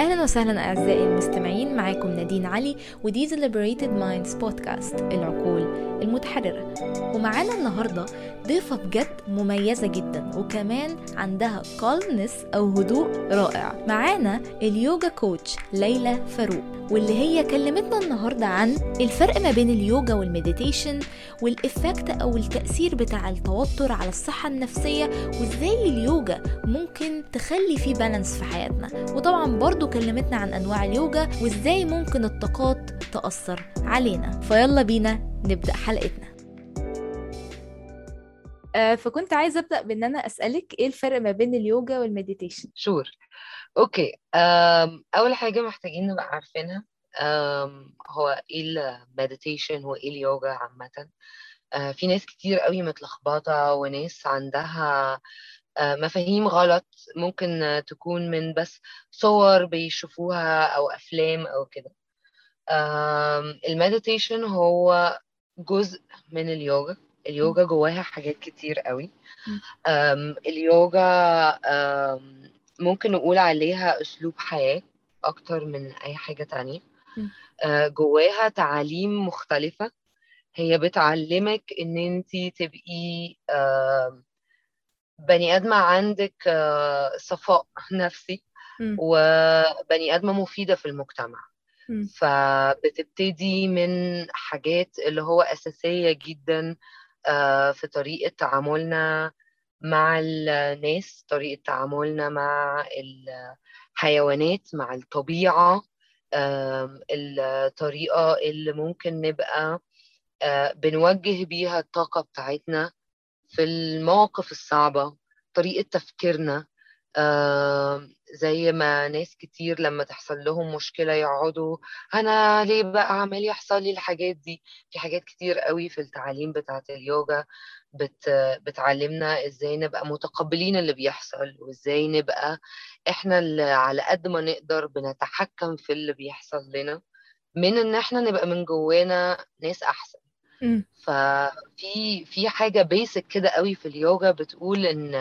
أهلا وسهلا أعزائي المستمعين معاكم نادين علي ودي The Liberated Minds بودكاست العقول. المتحررة. ومعانا النهاردة ضيفة بجد مميزة جدا وكمان عندها calmness أو هدوء رائع. معانا ال yoga coach ليلى فاروق واللي هي كلمتنا النهاردة عن الفرق ما بين اليوجا وال meditation وال effect أو التأثير بتاع التوتر على الصحة النفسية وإزاي اليوجا ممكن تخلي فيه balance في حياتنا. وطبعا برضو كلمتنا عن أنواع اليوجا وإزاي ممكن الطاقات تأثر علينا. فيلا بينا نبدأ حلقتنا. آه، فكنت عايزة أبدأ بإن أنا أسألك إيه الفرق ما بين اليوجا وال meditation؟ sure okay أم، أول حاجة محتاجين نبقى عارفينها هو إيه ال meditation وإيه اليوجا عامة. أه، في ناس كتير قوي متلخبطة وناس عندها أه، مفاهيم غلط ممكن تكون من بس صور بيشوفوها أو أفلام أو كده. المديتيشن هو جزء من اليوجا اليوجا جواها حاجات كتير قوي. أم، اليوجا أم، ممكن نقول عليها أسلوب حياة أكتر من أي حاجة تانية. أه، جواها تعاليم مختلفة هي بتعلمك إن أنتي تبقي بني آدمة عندك أه، صفاء نفسي. وبني آدمة مفيدة في المجتمع فبتبتدي من حاجات اللي هو أساسية جدا آه، في طريقة تعاملنا مع الناس طريقة تعاملنا مع الحيوانات مع الطبيعة الطريقة اللي ممكن نبقى آه، بنوجه بيها الطاقة بتاعتنا في المواقف الصعبة طريقة تفكيرنا. زي ما ناس كتير لما تحصل لهم مشكلة يقعدوا أنا ليه بقى عمال يحصل لي الحاجات دي في حاجات كتير قوي في التعاليم بتاعة اليوجا بت بتعلمنا إزاي نبقى متقبلين اللي بيحصل وإزاي نبقى إحنا اللي على قد ما نقدر بنتحكم في اللي بيحصل لنا من إن إحنا نبقى من جوانا ناس أحسن. ففي في حاجة بيسك كده قوي في اليوجا بتقول إن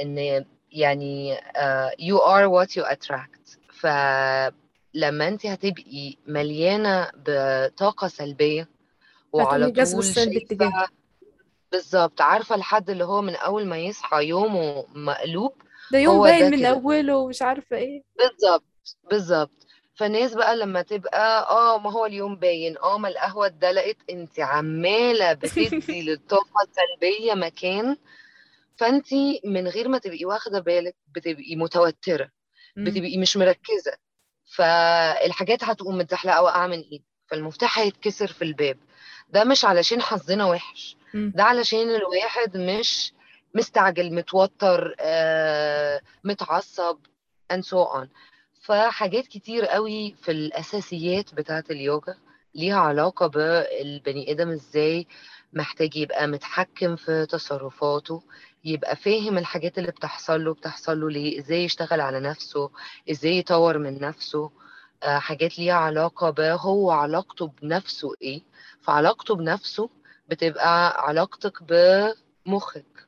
إن يعني you are what you attract. فلما انت هتبقي مليانة بطاقة سلبية وعلى طول بالظبط عارفة الحد اللي هو من أول ما يصحى يومه مقلوب ده يوم هو ده باين من كده. أوله ومش عارفة إيه. بالظبط بالظبط. فالناس بقى لما تبقى آه ما هو اليوم باين آه ما القهوة اتدلقت انت عمالة بتدي للطاقة السلبية مكان فانتي من غير ما تبقي واخدة بالك بتبقي متوترة مم. بتبقي مش مركزة. فالحاجات هتقوم متزحلقة واقعة من إيدك. فالمفتاح هيتكسر في الباب. ده مش علشان حظنا وحش. ده علشان الواحد مش مستعجل متوتر آه، متعصب and so on. فحاجات كتير قوي في الأساسيات بتاعة اليوجا ليها علاقة بالبني آدم إزاي محتاج يبقى متحكم في تصرفاته يبقى فاهم الحاجات اللي بتحصل له بتحصل له ليه إزاي يشتغل على نفسه إزاي يطور من نفسه. آه، حاجات ليها علاقة بهو علاقته بنفسه إيه. فعلاقته بنفسه بتبقى علاقتك بمخك.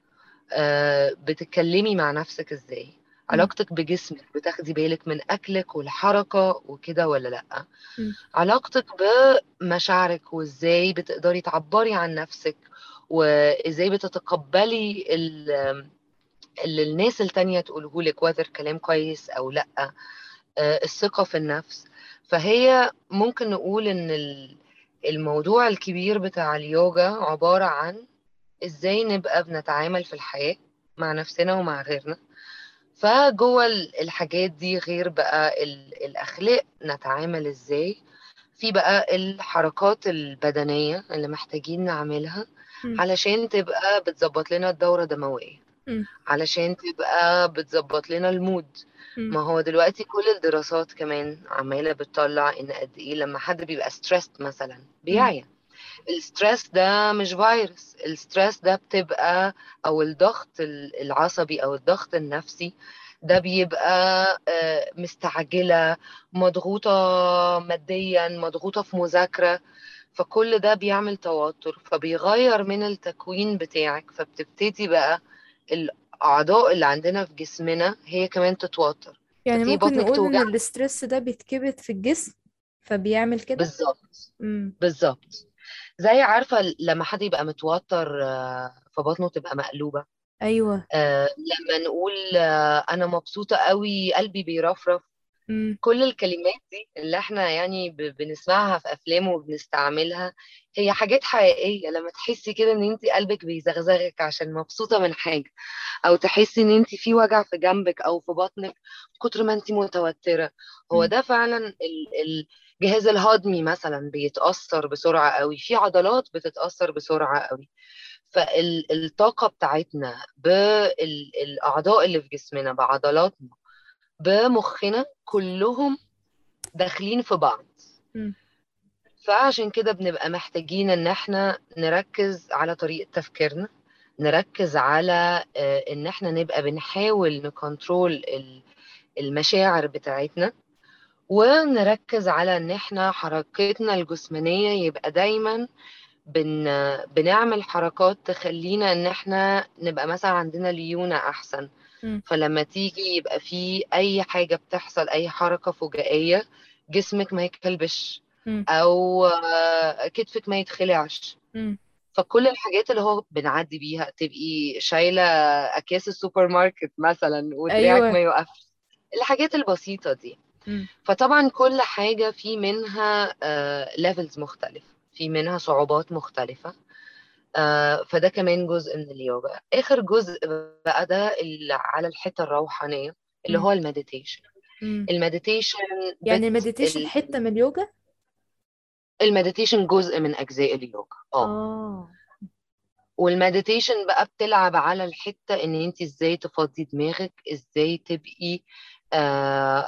آه، بتتكلمي مع نفسك إزاي. مم. علاقتك بجسمك بتاخدي بالك من أكلك والحركة وكده ولا لأ؟ مم. علاقتك بمشاعرك وإزاي بتقدري تعبري عن نفسك وإزاي بتتقبلي ال- اللي الناس التانية تقوله لك whether كلام كويس أو لأ آه، الثقة في النفس. فهي ممكن نقول ال- الموضوع الكبير بتاع اليوجا عبارة عن إزاي نبقى بنتعامل في الحياة مع نفسنا ومع غيرنا. فجوه ال- الحاجات دي غير بقى ال- الأخلاق نتعامل إزاي في بقى الحركات البدنية اللي محتاجين نعملها مم. علشان تبقى بتظبط لنا الدورة الدموية مم. علشان تبقى بتظبط لنا المود مم. ما هو دلوقتي كل الدراسات كمان عمالة بتطلع إن قد إيه لما حد بيبقى stressed مثلا. بيعيا ال stress ده مش فيروس ال stress ده بتبقى أو الضغط ال- العصبي أو الضغط النفسي ده بيبقى آه، مستعجلة مضغوطة ماديا مضغوطة في مذاكرة فكل ده بيعمل توتر فبيغير من التكوين بتاعك فبتبتدي بقى الأعضاء اللي عندنا في جسمنا هي كمان تتوتر. يعني ممكن نقول إن توجع الاسترس ده بيتكبت في الجسم فبيعمل كده؟ بالظبط. بالظبط. زي عارفة لما حد يبقى متوتر آه، فبطنه تبقى مقلوبة. أيوه. آه، لما نقول آه، أنا مبسوطة قوي قلبي بيرفرف. كل الكلمات دي اللي إحنا يعني بنسمعها في أفلام وبنستعملها هي حاجات حقيقية. لما تحسي كده إن انت قلبك بيزغزغك عشان مبسوطة من حاجة أو تحسي إن انت في وجع في جنبك أو في بطنك كتر ما انت متوترة هو ده فعلا ال- الجهاز الهضمي مثلا بيتأثر بسرعة قوي في عضلات بتتأثر بسرعة قوي فالطاقة بتاعتنا بالأعضاء اللي في جسمنا بعضلاتنا بمخنا كلهم داخلين في بعض. فعشان كده بنبقى محتاجين إن إحنا نركز على طريقة تفكيرنا نركز على آه، إن إحنا نبقى بنحاول نكنترول ال- المشاعر بتاعتنا ونركز على إن إحنا حركتنا الجسمانية يبقى دايما بن بنعمل حركات تخلينا إن إحنا نبقى مثلا عندنا ليونة أحسن. امم فلما تيجي يبقى في أي حاجة بتحصل أي حركة فجائية جسمك ما يتكلبش امم أو كتفك ما يتخلعش. امم فكل الحاجات اللي هو بنعدي بيها تبقي شايلة أكياس السوبر ماركت مثلا ودراعك ما أيوه يوقفش. الحاجات البسيطة دي. فطبعا كل حاجة في منها levels مختلفة في منها صعوبات مختلفة آه، فده كمان جزء من اليوجا. آخر جزء بقى ده اللي على الحتة الروحانية اللي هو ال meditation. ال meditation يعني ال meditation ال- حتة من اليوجا؟ ال meditation جزء من أجزاء اليوجا. آه. آه. وال meditation بقى بتلعب على الحتة إن أنت إزاي تفضي دماغك إزاي تبقي آه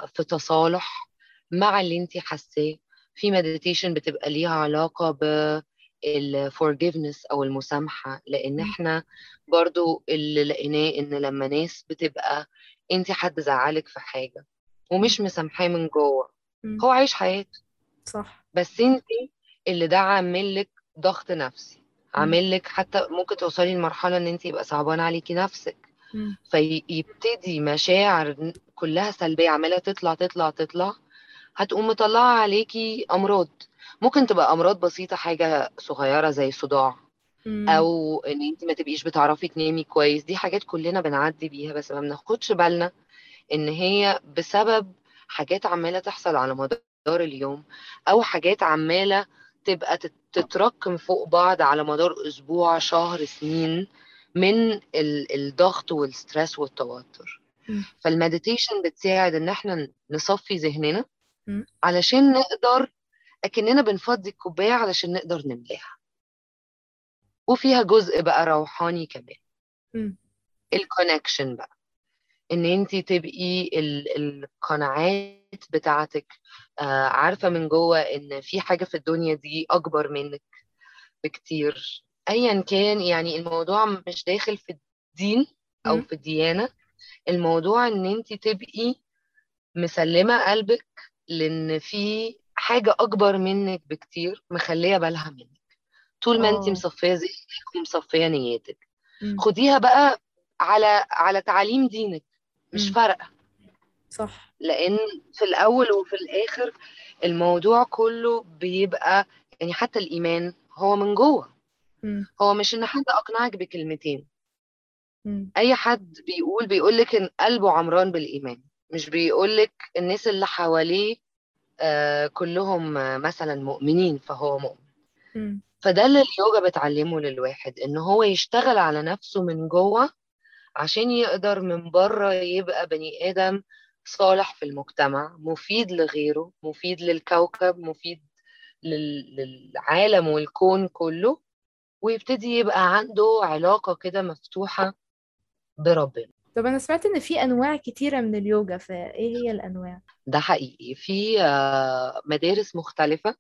في تصالح مع اللي انت حاساه. في مديتيشن بتبقى ليها علاقة بال forgiveness أو المسامحة لأن إحنا برضو اللي لقيناه إن لما ناس بتبقى انت حد زعلك في امم ومش مسامحاه من جوه هو عايش حياته. صح. بس انت اللي ده عامل لك ضغط نفسي عامل لك حتى ممكن توصلي لمرحلة إن انت يبقى صعبان عليكي نفسك. فيبتدي مشاعر كلها سلبية عمالة تطلع تطلع تطلع. هتقوم مطلعة عليكي أمراض. ممكن تبقى أمراض بسيطة حاجة صغيرة زي صداع أو إن أنت ما تبقيش بتعرفي تنامي كويس. دي حاجات كلنا بنعدي بيها بس ما بناخدش بالنا إن هي بسبب حاجات عمالة تحصل على مدار اليوم أو حاجات عمالة تبقى تت- تتراكم فوق بعض على مدار أسبوع شهر سنين. من ال- الضغط والستريس والتوتر. فال meditation بتساعد إن إحنا نصفي ذهننا علشان نقدر أكننا بنفضي الكوباية علشان نقدر نملاها. وفيها جزء بقى روحاني كمان. ال connection بقى. إن انت تبقي ال- القناعات بتاعتك آه، عارفة من جوه إن في حاجة في الدنيا دي أكبر منك بكتير. ايا كان يعني الموضوع مش داخل في الدين أو في الديانة الموضوع إن انت تبقي مسلمة قلبك لأن في حاجة أكبر منك بكتير مخلية بالها منك. طول ما انت آه. مصفية ذهنك ومصفية نيتك امم خديها بقى على على تعاليم دينك مش فارقة. صح. لأن في الأول وفي الآخر الموضوع كله بيبقى يعني حتى الإيمان هو من جوه. هو مش إن حد أقنعك بكلمتين. أي حد بيقول بيقولك إن قلبه عمران بالإيمان. مش بيقولك الناس اللي حواليه آه كلهم مثلا مؤمنين فهو مؤمن. فده اللي اليوجا بتعلمه للواحد إن هو يشتغل على نفسه من جوه عشان يقدر من بره يبقى بني آدم صالح في المجتمع مفيد لغيره مفيد للكوكب مفيد لل- للعالم والكون كله. ويبتدي يبقى عنده علاقة كده مفتوحة بربنا. طب أنا سمعت إن في أنواع كتيرة من اليوجا فإيه هي الأنواع؟ ده حقيقي. في آه، مدارس مختلفة.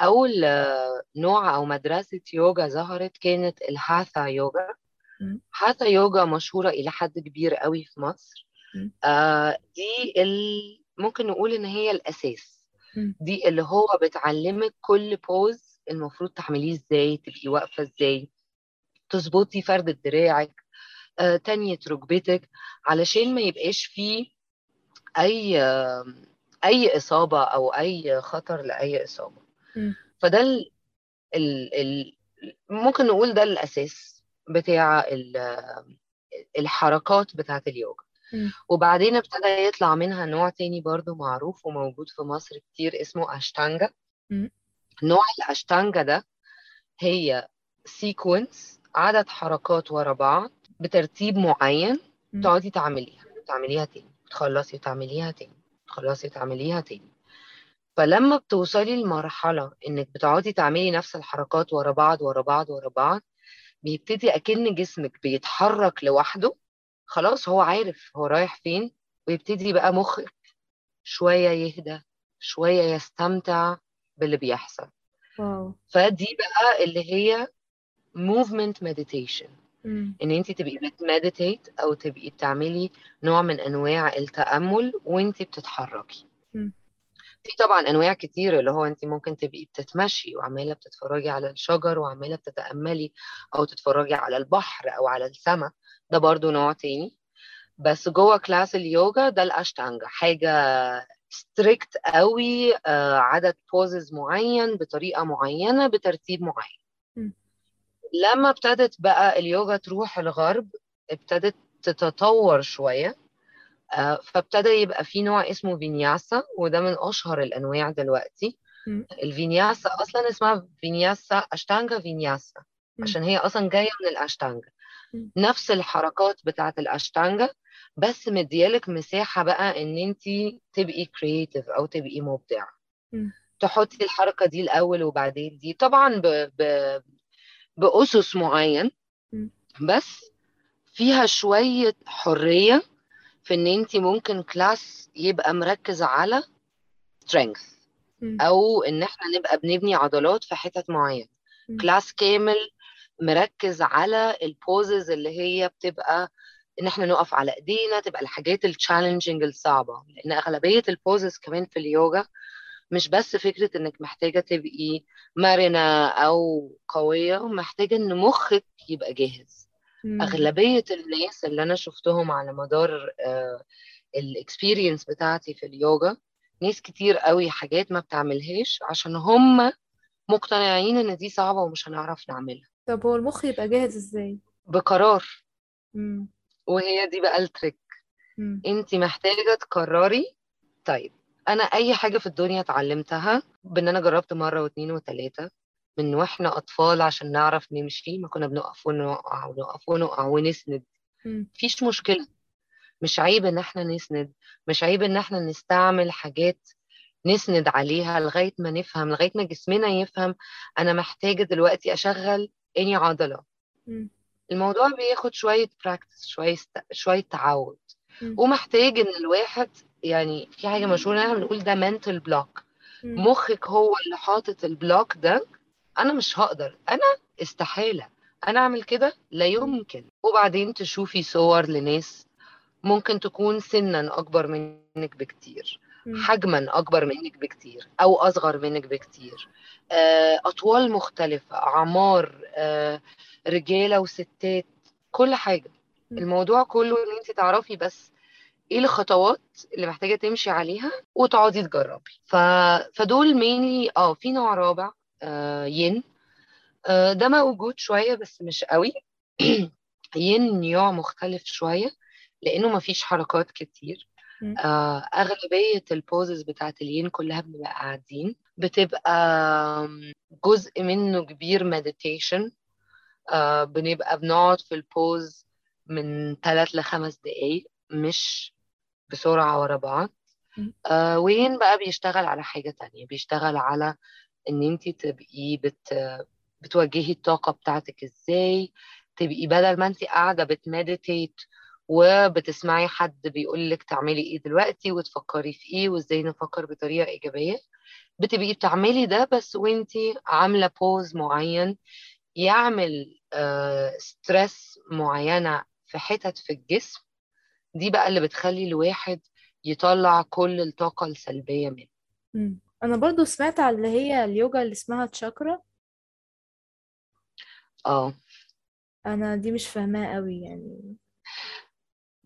أول آه، نوع أو مدرسة يوجا ظهرت كانت الهاثا يوجا. هاثا يوجا مشهورة إلى حد كبير قوي في مصر. آه دي ال... ممكن نقول إن هي الأساس. امم دي اللي هو بتعلمك كل بوز المفروض تعمليه إزاي تبقي واقفة إزاي تظبطي فردة دراعك آه تانية ركبتك علشان ما يبقاش فيه أي أي إصابة أو أي خطر لأي إصابة. فده ال... ال... ال... ممكن نقول ده الأساس بتاع ال... الحركات بتاعت اليوجا. وبعدين ابتدى يطلع منها نوع تاني برضو معروف وموجود في مصر كتير اسمه أشتانجا مم. نوع الأشتانجا ده هي سيكونس عدد حركات ورا بعض بترتيب معين. تقعدي تعمليها تعمليها تاني تخلصي وتعمليها تاني تخلصي وتعمليها تاني فلما بتوصلي لمرحلة إنك بتقعدي تعملي نفس الحركات ورا بعض ورا بعض ورا بعض بيبتدي أكن جسمك بيتحرك لوحده خلاص هو عارف هو رايح فين ويبتدي بقى مخك شوية يهدى شوية يستمتع باللي بيحصل. واو. فدي بقى اللي هي movement meditation. مم. إن انت تبقي بتمديتيت أو تبقي بتعملي نوع من أنواع التأمل وانت بتتحركي. مم. في طبعا أنواع كتير اللي هو انت ممكن تبقي بتتمشي وعمالة بتتفرجي على الشجر وعمالة بتتأملي أو تتفرجي على البحر أو على السماء ده برضو نوع تاني. بس جوه class اليوجا ده الاشتانجا حاجة strict قوي آه، عدد poses معين بطريقة معينة بترتيب معين. لما ابتدت بقى اليوجا تروح الغرب ابتدت تتطور شوية آه، فابتدى يبقى في نوع اسمه فينياسا وده من أشهر الأنواع دلوقتي. الفينياسا أصلا اسمها فينياسا أشتانجا فينياسا. عشان هي أصلا جاية من الأشتانجا. نفس الحركات بتاعت الأشتانجا بس مديالك مساحة بقى إن أنت تبقي creative أو تبقي مبدعة. تحطي الحركة دي الأول وبعدين دي طبعا ب... ب... بأسس معين. بس فيها شوية حرية في إن أنت ممكن class يبقى مركز على strength مم. أو إن إحنا نبقى بنبني عضلات في حتت معينة. class كامل مركز على ال poses اللي هي بتبقى إن إحنا نقف على إيدينا تبقى الحاجات ال challenging الصعبة. لأن أغلبية ال poses كمان في اليوجا مش بس فكرة إنك محتاجة تبقي مرنة أو قوية محتاجه إن مخك يبقى جاهز. مم. أغلبية الناس اللي أنا شفتهم على مدار ال experience بتاعتي في اليوجا ناس كتير قوي حاجات ما بتعملهاش عشان هم مقتنعين إن دي صعبة ومش هنعرف نعملها. طب هو المخ يبقى جاهز إزاي بقرار مم. وهي دي بقى ال trick. انت محتاجة تقرري طيب أنا أي حاجة في الدنيا اتعلمتها بإن أنا جربت مرة واثنين وثلاثه من وإحنا أطفال عشان نعرف نمشي ما كنا بنقف ونقع ونقف ونقع ونسند. مفيش مشكلة مش عيب إن إحنا نسند مش عيب إن إحنا نستعمل حاجات نسند عليها لغاية ما نفهم لغاية ما جسمنا يفهم أنا محتاجة دلوقتي أشغل اني عضلة. الموضوع بياخد شوية practice شوية شوية تعود. ومحتاج إن الواحد يعني في حاجة مشهورة إحنا بنقول ده block. مم. مخك هو اللي حاطط ال block ده. أنا مش هقدر. أنا استحالة. أنا أعمل كده؟ لا يمكن. وبعدين تشوفي صور لناس ممكن تكون سنا أكبر منك بكتير. حجما أكبر منك بكتير أو أصغر منك بكتير. آه، أطوال مختلفة أعمار آه، رجالة وستات كل حاجة. الموضوع كله إن أنت تعرفي بس إيه الخطوات اللي محتاجة تمشي عليها وتقعدي تجربي. ف... فدول mainly آه في نوع رابع آه ين. آه ده موجود شوية بس مش قوي. ين نوع مختلف شوية لأنه مفيش حركات كتير. آه أغلبية ال poses بتاعت الين كلها بنبقى قاعدين. بتبقى جزء منه كبير meditation آه بنبقى بنقعد في ال pose من ثلاث لخمس دقايق مش بسرعة ورا بعض. آه وين بقى بيشتغل على حاجة تانية؟ بيشتغل على إن انت تبقي بت بتوجهي الطاقة بتاعتك إزاي؟ تبقي بدل ما انت قاعدة بت meditate وبتسمعي حد بيقول لك تعملي إيه دلوقتي وتفكري في إيه وإزاي نفكر بطريقة إيجابية. بتبقي بتعملي ده بس وانت عاملة pose معين يعمل آه stress معينة في حتت في الجسم. دي بقى اللي بتخلي الواحد يطلع كل الطاقة السلبية منه. أنا برضو سمعت على اللي هي اليوجا اللي اسمها تشاكرا آه. أنا دي مش فاهماها قوي يعني.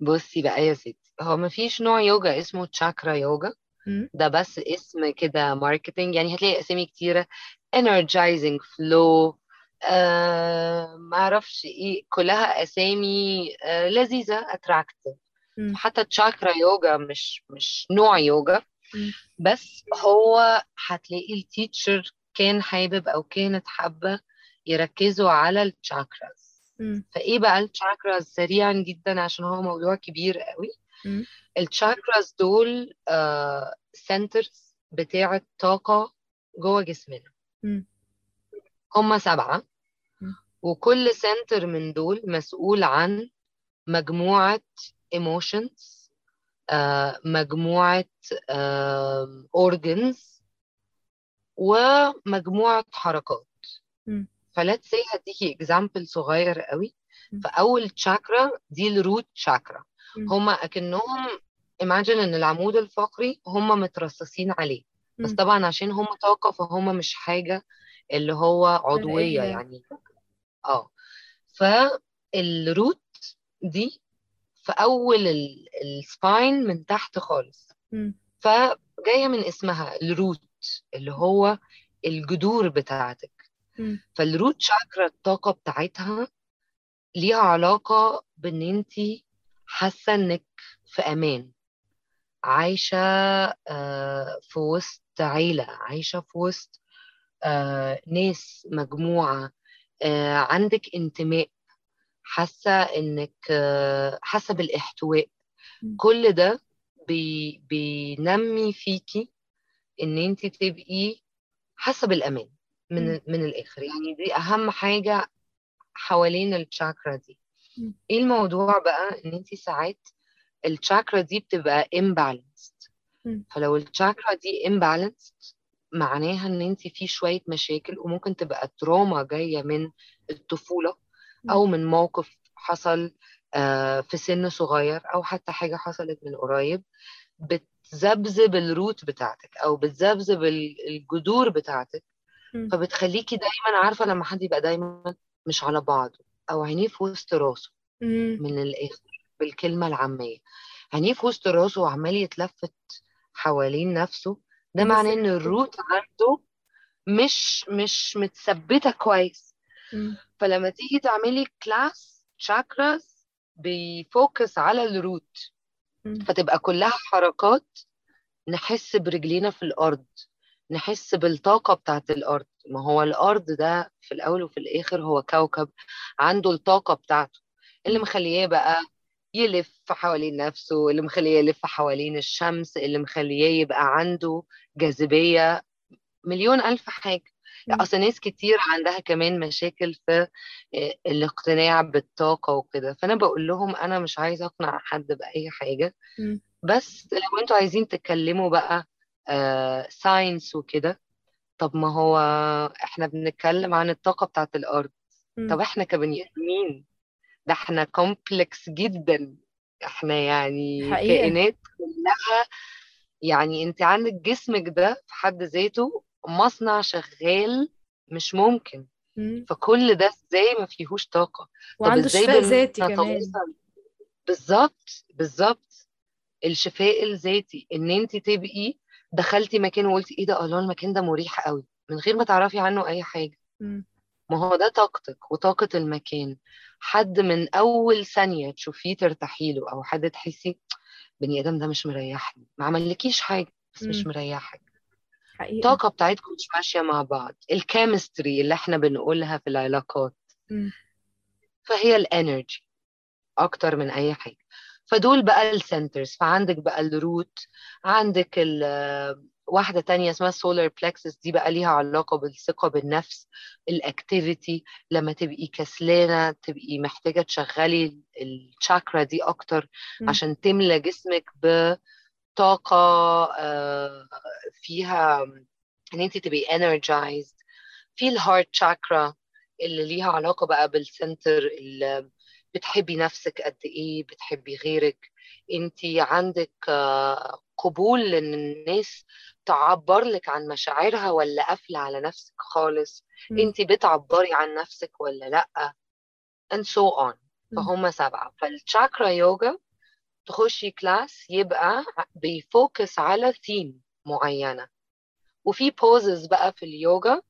بصي بقى يا ستي هو مفيش نوع يوجا اسمه تشاكرا يوجا مم. ده بس اسم كده ماركتينج يعني هتلاقي أسامي كتيرة energizing flow آه ما أعرفش إيه كلها أسامي آه لذيذة attractive مم. حتى تشاكرا يوجا مش مش نوع يوجا مم. بس هو هتلاقي ال teacher كان حابب أو كانت حابة يركزوا على ال chakras فإيه بقى ال chakras سريعا جدا عشان هو موضوع كبير قوي. ال chakras دول centers بتاعة طاقة جوه جسمنا. هم سبعة مم. وكل center من دول مسؤول عن مجموعة emotions آه، مجموعة آم، organs ومجموعة حركات مم. ف let's say هديكي example صغير قوي مم. فأول تشاكرا دي ال root تشاكرا. هما أكنهم imagine إن العمود الفقري هما مترصصين عليه بس. طبعا عشان هم طاقة فهم مش حاجة اللي هو مرئية. يعني آه فال root دي في أول ال spine من تحت خالص مم. فجاية من اسمها ال root اللي هو الجذور بتاعتك. فال root شاكرا الطاقة بتاعتها ليها علاقة بإن انتي حاسة إنك في أمان عايشة آه، في وسط عيلة عايشة في وسط آه، ناس مجموعة آه، عندك انتماء حاسة إنك آه، حاسة بالإحتواء. كل ده بي بينمي فيكي إن انت تبقي حاسة بالأمان مم. من من الآخر يعني دي أهم حاجة حوالين الشاكرا دي. إيه الموضوع بقى إن انت ساعات الشاكرا دي بتبقى مم. فلو الشاكرا دي imbalanced معناها إن انت في شوية مشاكل وممكن تبقى تروما جاية من الطفولة أو من موقف حصل آه، في سن صغير أو حتى حاجة حصلت من قريب بتذبذب الروت بتاعتك أو بتذبذب ال- الجذور بتاعتك. فبتخليكي دايما عارفة لما حد يبقى دايما مش على بعضه أو عينيه في وسط راسه. من الآخر بالكلمة العامية عينيه في وسط راسه وعمال يتلفت حوالين نفسه ده معناه إن ال root عنده مش مش متثبتة كويس مم. فلما تيجي تعملي class chakras بي focus على ال root مم. فتبقى كلها حركات نحس برجلينا في الأرض نحس بالطاقة بتاعت الأرض ما هو الأرض ده في الأول وفي الآخر هو كوكب عنده الطاقة بتاعته اللي. مخليه بقى يلف حوالين نفسه اللي مخليه يلف حوالين الشمس اللي مخليه يبقى عنده جاذبية مليون ألف حاجة. أصل ناس كتير عندها كمان مشاكل في آه، الاقتناع بالطاقة وكده فأنا بقول لهم أنا مش عايزة أقنع حد بأي حاجة مم. بس لو أنتوا عايزين تتكلموا بقى ساينس وكده. طب ما هو إحنا بنتكلم عن الطاقة بتاعت الأرض. طب. إحنا كبني آدمين ده إحنا كومبلكس جدا. إحنا يعني حقيقة. كائنات كلها يعني أنت عندك جسمك ده في حد ذاته مصنع شغال مش ممكن. مم. فكل ده إزاي ما فيهوش طاقة؟ طب وعنده إزاي شفاء ذاتي كمان. بالظبط بالظبط. الشفاء الذاتي إن أنت تبقي دخلتي مكان وقلتي إيه ده؟ الله المكان ده مريح قوي من غير ما تعرفي عنه أي حاجة. مم. ما هو ده طاقتك وطاقة المكان. حد من أول ثانية تشوفيه ترتاحي له أو حد تحسي بني آدم ده مش مريحني. ما عملكيش حاجة بس مش. مريحك. حقيقة الطاقة بتاعتكم مش ماشية مع بعض. ال chemistry اللي إحنا بنقولها في العلاقات. مم. فهي ال energy أكتر من أي حاجة. فدول بقى ال centers فعندك بقى ال root عندك ال واحدة تانية اسمها solar plexus دي بقى ليها علاقة بالثقة بالنفس ال activity لما تبقي كسلانة تبقي محتاجة تشغلي الشاكرا دي أكتر. عشان تملى جسمك بطاقة آه، فيها إن أنت تبقي energized. في ال heart شاكرا اللي ليها علاقة بقى بال center اللي بتحبي نفسك قد إيه بتحبي غيرك؟ انت عندك آه، قبول إن الناس تعبر لك عن مشاعرها ولا قافلة على نفسك خالص. انت بتعبري عن نفسك ولا لأ؟ and so on. فهم سبعة. فال chakra yoga تخشي class يبقى بي focus على ثيم معينة. وفي poses بقى في اليوجا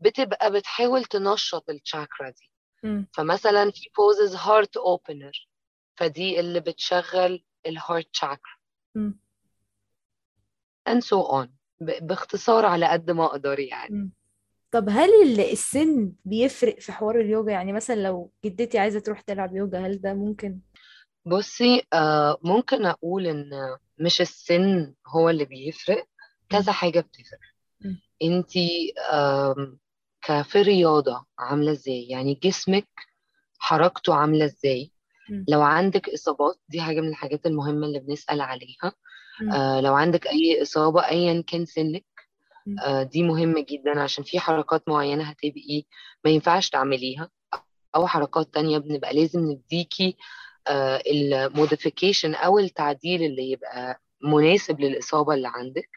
بتبقى بتحاول تنشط الشاكرا دي. فمثلا في poses heart opener فدي اللي بتشغل ال heart chakra and so on. باختصار على قد ما أقدر يعني. مم. طب هل ال- السن بيفرق في حوار اليوجا؟ يعني مثلا لو جدتي عايزة تروح تلعب يوجا هل ده ممكن؟ بصي آه ممكن أقول إن مش السن هو اللي بيفرق كذا مم. حاجة بتفرق. مم. أنتي آم، كفي رياضة عاملة إزاي يعني جسمك حركته عاملة إزاي. لو عندك إصابات دي حاجة من الحاجات المهمة اللي بنسأل عليها. آه لو عندك أي إصابة أيا كان سنك. آه دي مهمة جدا عشان في حركات معينة هتبقي ما ينفعش تعمليها أو حركات تانية بنبقى لازم نديكي آه الموديفيكيشن أو التعديل اللي يبقى مناسب للإصابة اللي عندك.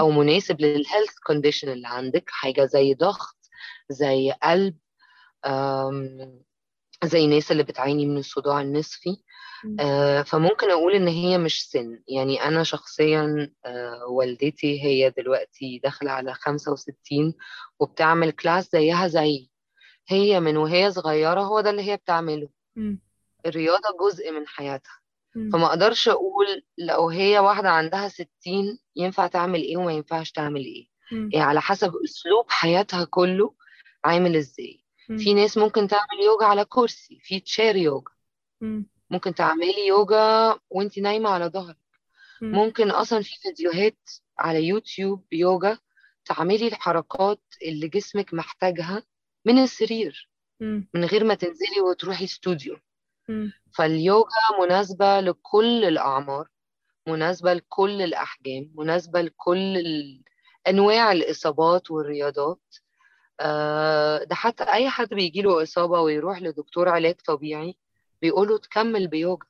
أو مناسب لل health condition اللي عندك حاجة زي ضغط زي قلب زي الناس اللي بتعاني من الصداع النصفي. آه، فممكن أقول إن هي مش سن يعني أنا شخصيا آه، والدتي هي دلوقتي داخلة على 65 وبتعمل class زيها زي هي من وهي صغيرة هو ده اللي هي بتعمله مم. الرياضة جزء من حياتها. فما أقدرش أقول لو هي واحدة عندها 60 ينفع تعمل إيه وما ينفعش تعمل مم. يعني على حسب أسلوب حياتها كله عامل إزاي في. ناس ممكن تعمل يوجا على كرسي في تشير يوجا مم. ممكن تعملي يوجا وانت نايمة على ظهرك مم. ممكن أصلا في فيديوهات على يوتيوب يوجا تعملي الحركات اللي جسمك محتاجها من السرير مم. من غير ما تنزلي وتروحي استوديو مم. فاليوجا مناسبة لكل الأعمار مناسبة لكل الأحجام مناسبة لكل ال- أنواع الإصابات والرياضات ده حتى أي حد بيجيله إصابة ويروح لدكتور علاج طبيعي بيقوله تكمل بيوجا.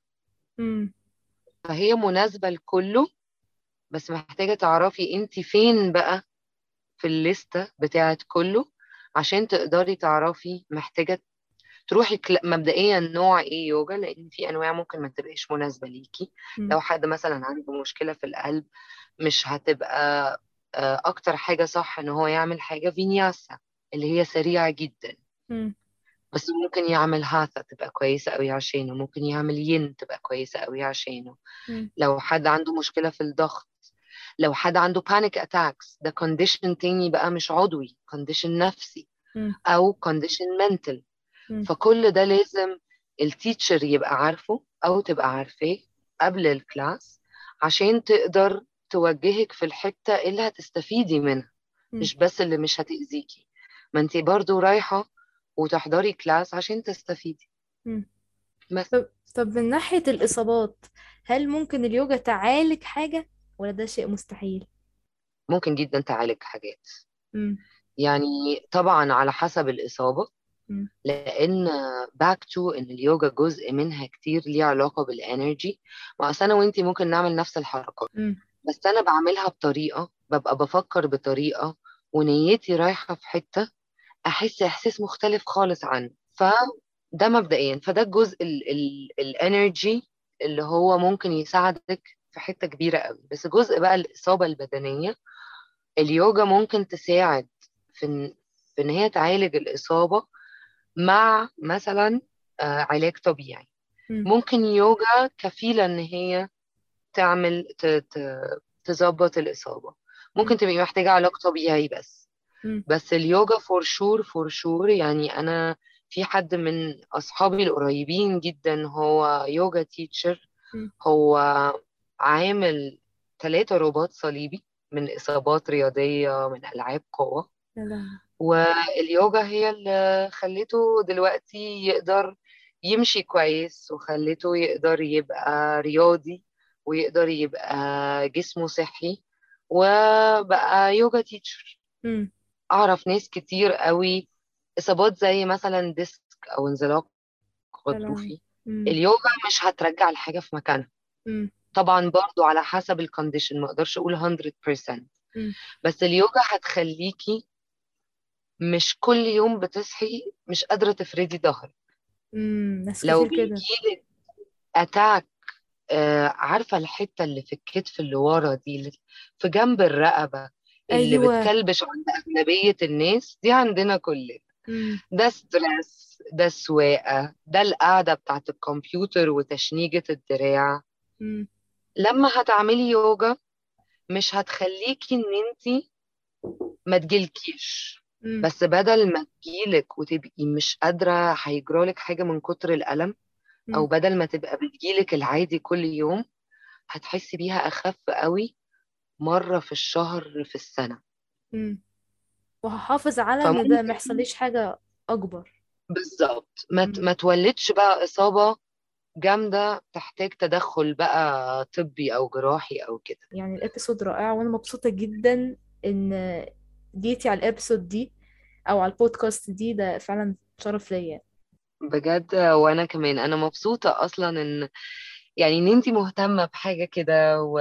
فهي مناسبة لكله بس محتاجة تعرفي انت فين بقى في الليستة بتاعت كله عشان تقدري تعرفي محتاجة تروحي مبدئيا نوع إيه يوجا لأن في أنواع ممكن ما تبقاش مناسبة ليكي مم. لو حد مثلا عنده مشكلة في القلب مش هتبقى آه، أكتر حاجة صح إن هو يعمل حاجة فينياسا اللي هي سريعة جدا. بس ممكن يعمل هاثا تبقى كويسة قوي عشانه ممكن يعمل ين تبقى كويسة قوي عشانه. لو حد عنده مشكلة في الضغط لو حد عنده panic attacks ده condition تاني بقى مش عضوي condition نفسي condition mental مم. فكل ده لازم ال teacher يبقى عارفه أو تبقى عارفاه قبل ال class عشان تقدر توجهك في الحتة اللي هتستفيدي منها. مش بس اللي مش هتأذيكي ما انت برضو رايحة وتحضري class عشان تستفيدي. بس طب طب من ناحية الإصابات هل ممكن اليوجا تعالج حاجة ولا ده شيء مستحيل؟ ممكن جدا تعالج حاجات مم. يعني طبعا على حسب الإصابة مم. لأن back to إن اليوجا جزء منها كتير ليه علاقة بال energy ما أصل أنا وأنتي ممكن نعمل نفس الحركات مم. بس أنا بعملها بطريقة ببقى بفكر بطريقة ونيتي رايحة في حتة أحس إحساس مختلف خالص عنه. فده مبدئيا. فده الجزء ال energy اللي هو ممكن يساعدك في حتة كبيرة قوي. بس جزء بقى الإصابة البدنية اليوجا ممكن تساعد في إن في إن هي تعالج الإصابة مع مثلا آه، علاج طبيعي. مم. ممكن يوجا كفيلة إن هي تعمل تظبط الإصابة. ممكن مم. تبقي محتاجة علاج طبيعي بس. بس اليوجا for sure for sure يعني أنا في حد من أصحابي القريبين جدا هو yoga teacher. هو عامل ثلاثة رباط صليبي من إصابات رياضية من يا لهوي. واليوجا هي اللي خلته دلوقتي يقدر يمشي كويس وخلته يقدر يبقى رياضي ويقدر يبقى جسمه صحي وبقى yoga teacher مم. أعرف ناس كتير قوي إصابات زي مثلا ديسك أو انزلاق. غضروفي. اليوجا مش هترجع الحاجة في مكانها مم. طبعا برضو على حسب ال condition ما أقدرش أقول 100% مم. بس اليوجا هتخليكي مش كل يوم بتصحي مش قادرة تفردي ظهرك. ناس لو بيجيلك attack آه، عارفة الحتة اللي في الكتف اللي ورا دي اللي في جنب الرقبة اللي أيوه بتكلبش عند أغلبية الناس دي عندنا كلنا مم. ده ستريس ده سواقة ده القعدة بتاعت الكمبيوتر وتشنيجة الدراع مم. لما هتعملي يوجا مش هتخليكي إن أنتي ما تجيلكيش مم. بس بدل ما تجيلك وتبقي مش قادرة هيجرالك حاجة من كتر الألم أو. بدل ما تبقى بتجيلك العادي كل يوم هتحسي بيها أخف قوي مرة في الشهر في السنة. مم. وهحافظ على إن ده ما يحصليش حاجة أكبر. بالظبط. ما مم. ما تولدش بقى إصابة جامدة تحتاج تدخل بقى طبي أو جراحي أو كده. يعني ال episode رائع وأنا مبسوطة جدا إن جيتي على ال episode دي أو على البودكاست دي. ده فعلا شرف ليا. بجد وأنا كمان. أنا مبسوطة أصلا إن يعني إن أنتي مهتمة بحاجة كده و...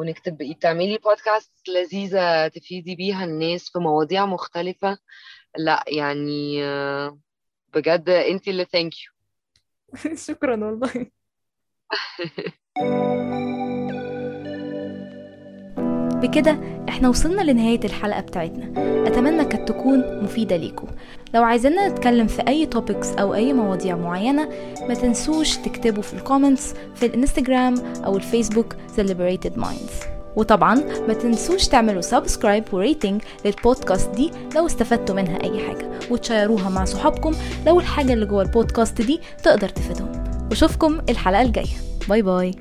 وإنك تبقي تعملي بودكاست لذيذة تفيدي بيها الناس في مواضيع مختلفة. لا يعني آه، بجد أنتي اللي thank you شكرا والله. بكده إحنا وصلنا لنهاية الحلقة بتاعتنا. أتمنى كانت تكون مفيدة ليكم. لو عايزيننا نتكلم في أي topics أو أي مواضيع معينة ما تنسوش تكتبوا في ال comments في الإنستجرام أو الفيسبوك The Liberated Minds. وطبعا ما تنسوش تعملوا subscribe و rating لل podcast دي لو استفدتوا منها أي حاجة وتشيروها مع صحابكم لو الحاجة اللي جوه البودكاست دي تقدر تفيدهم. واشوفكم الحلقة الجاية. bye bye.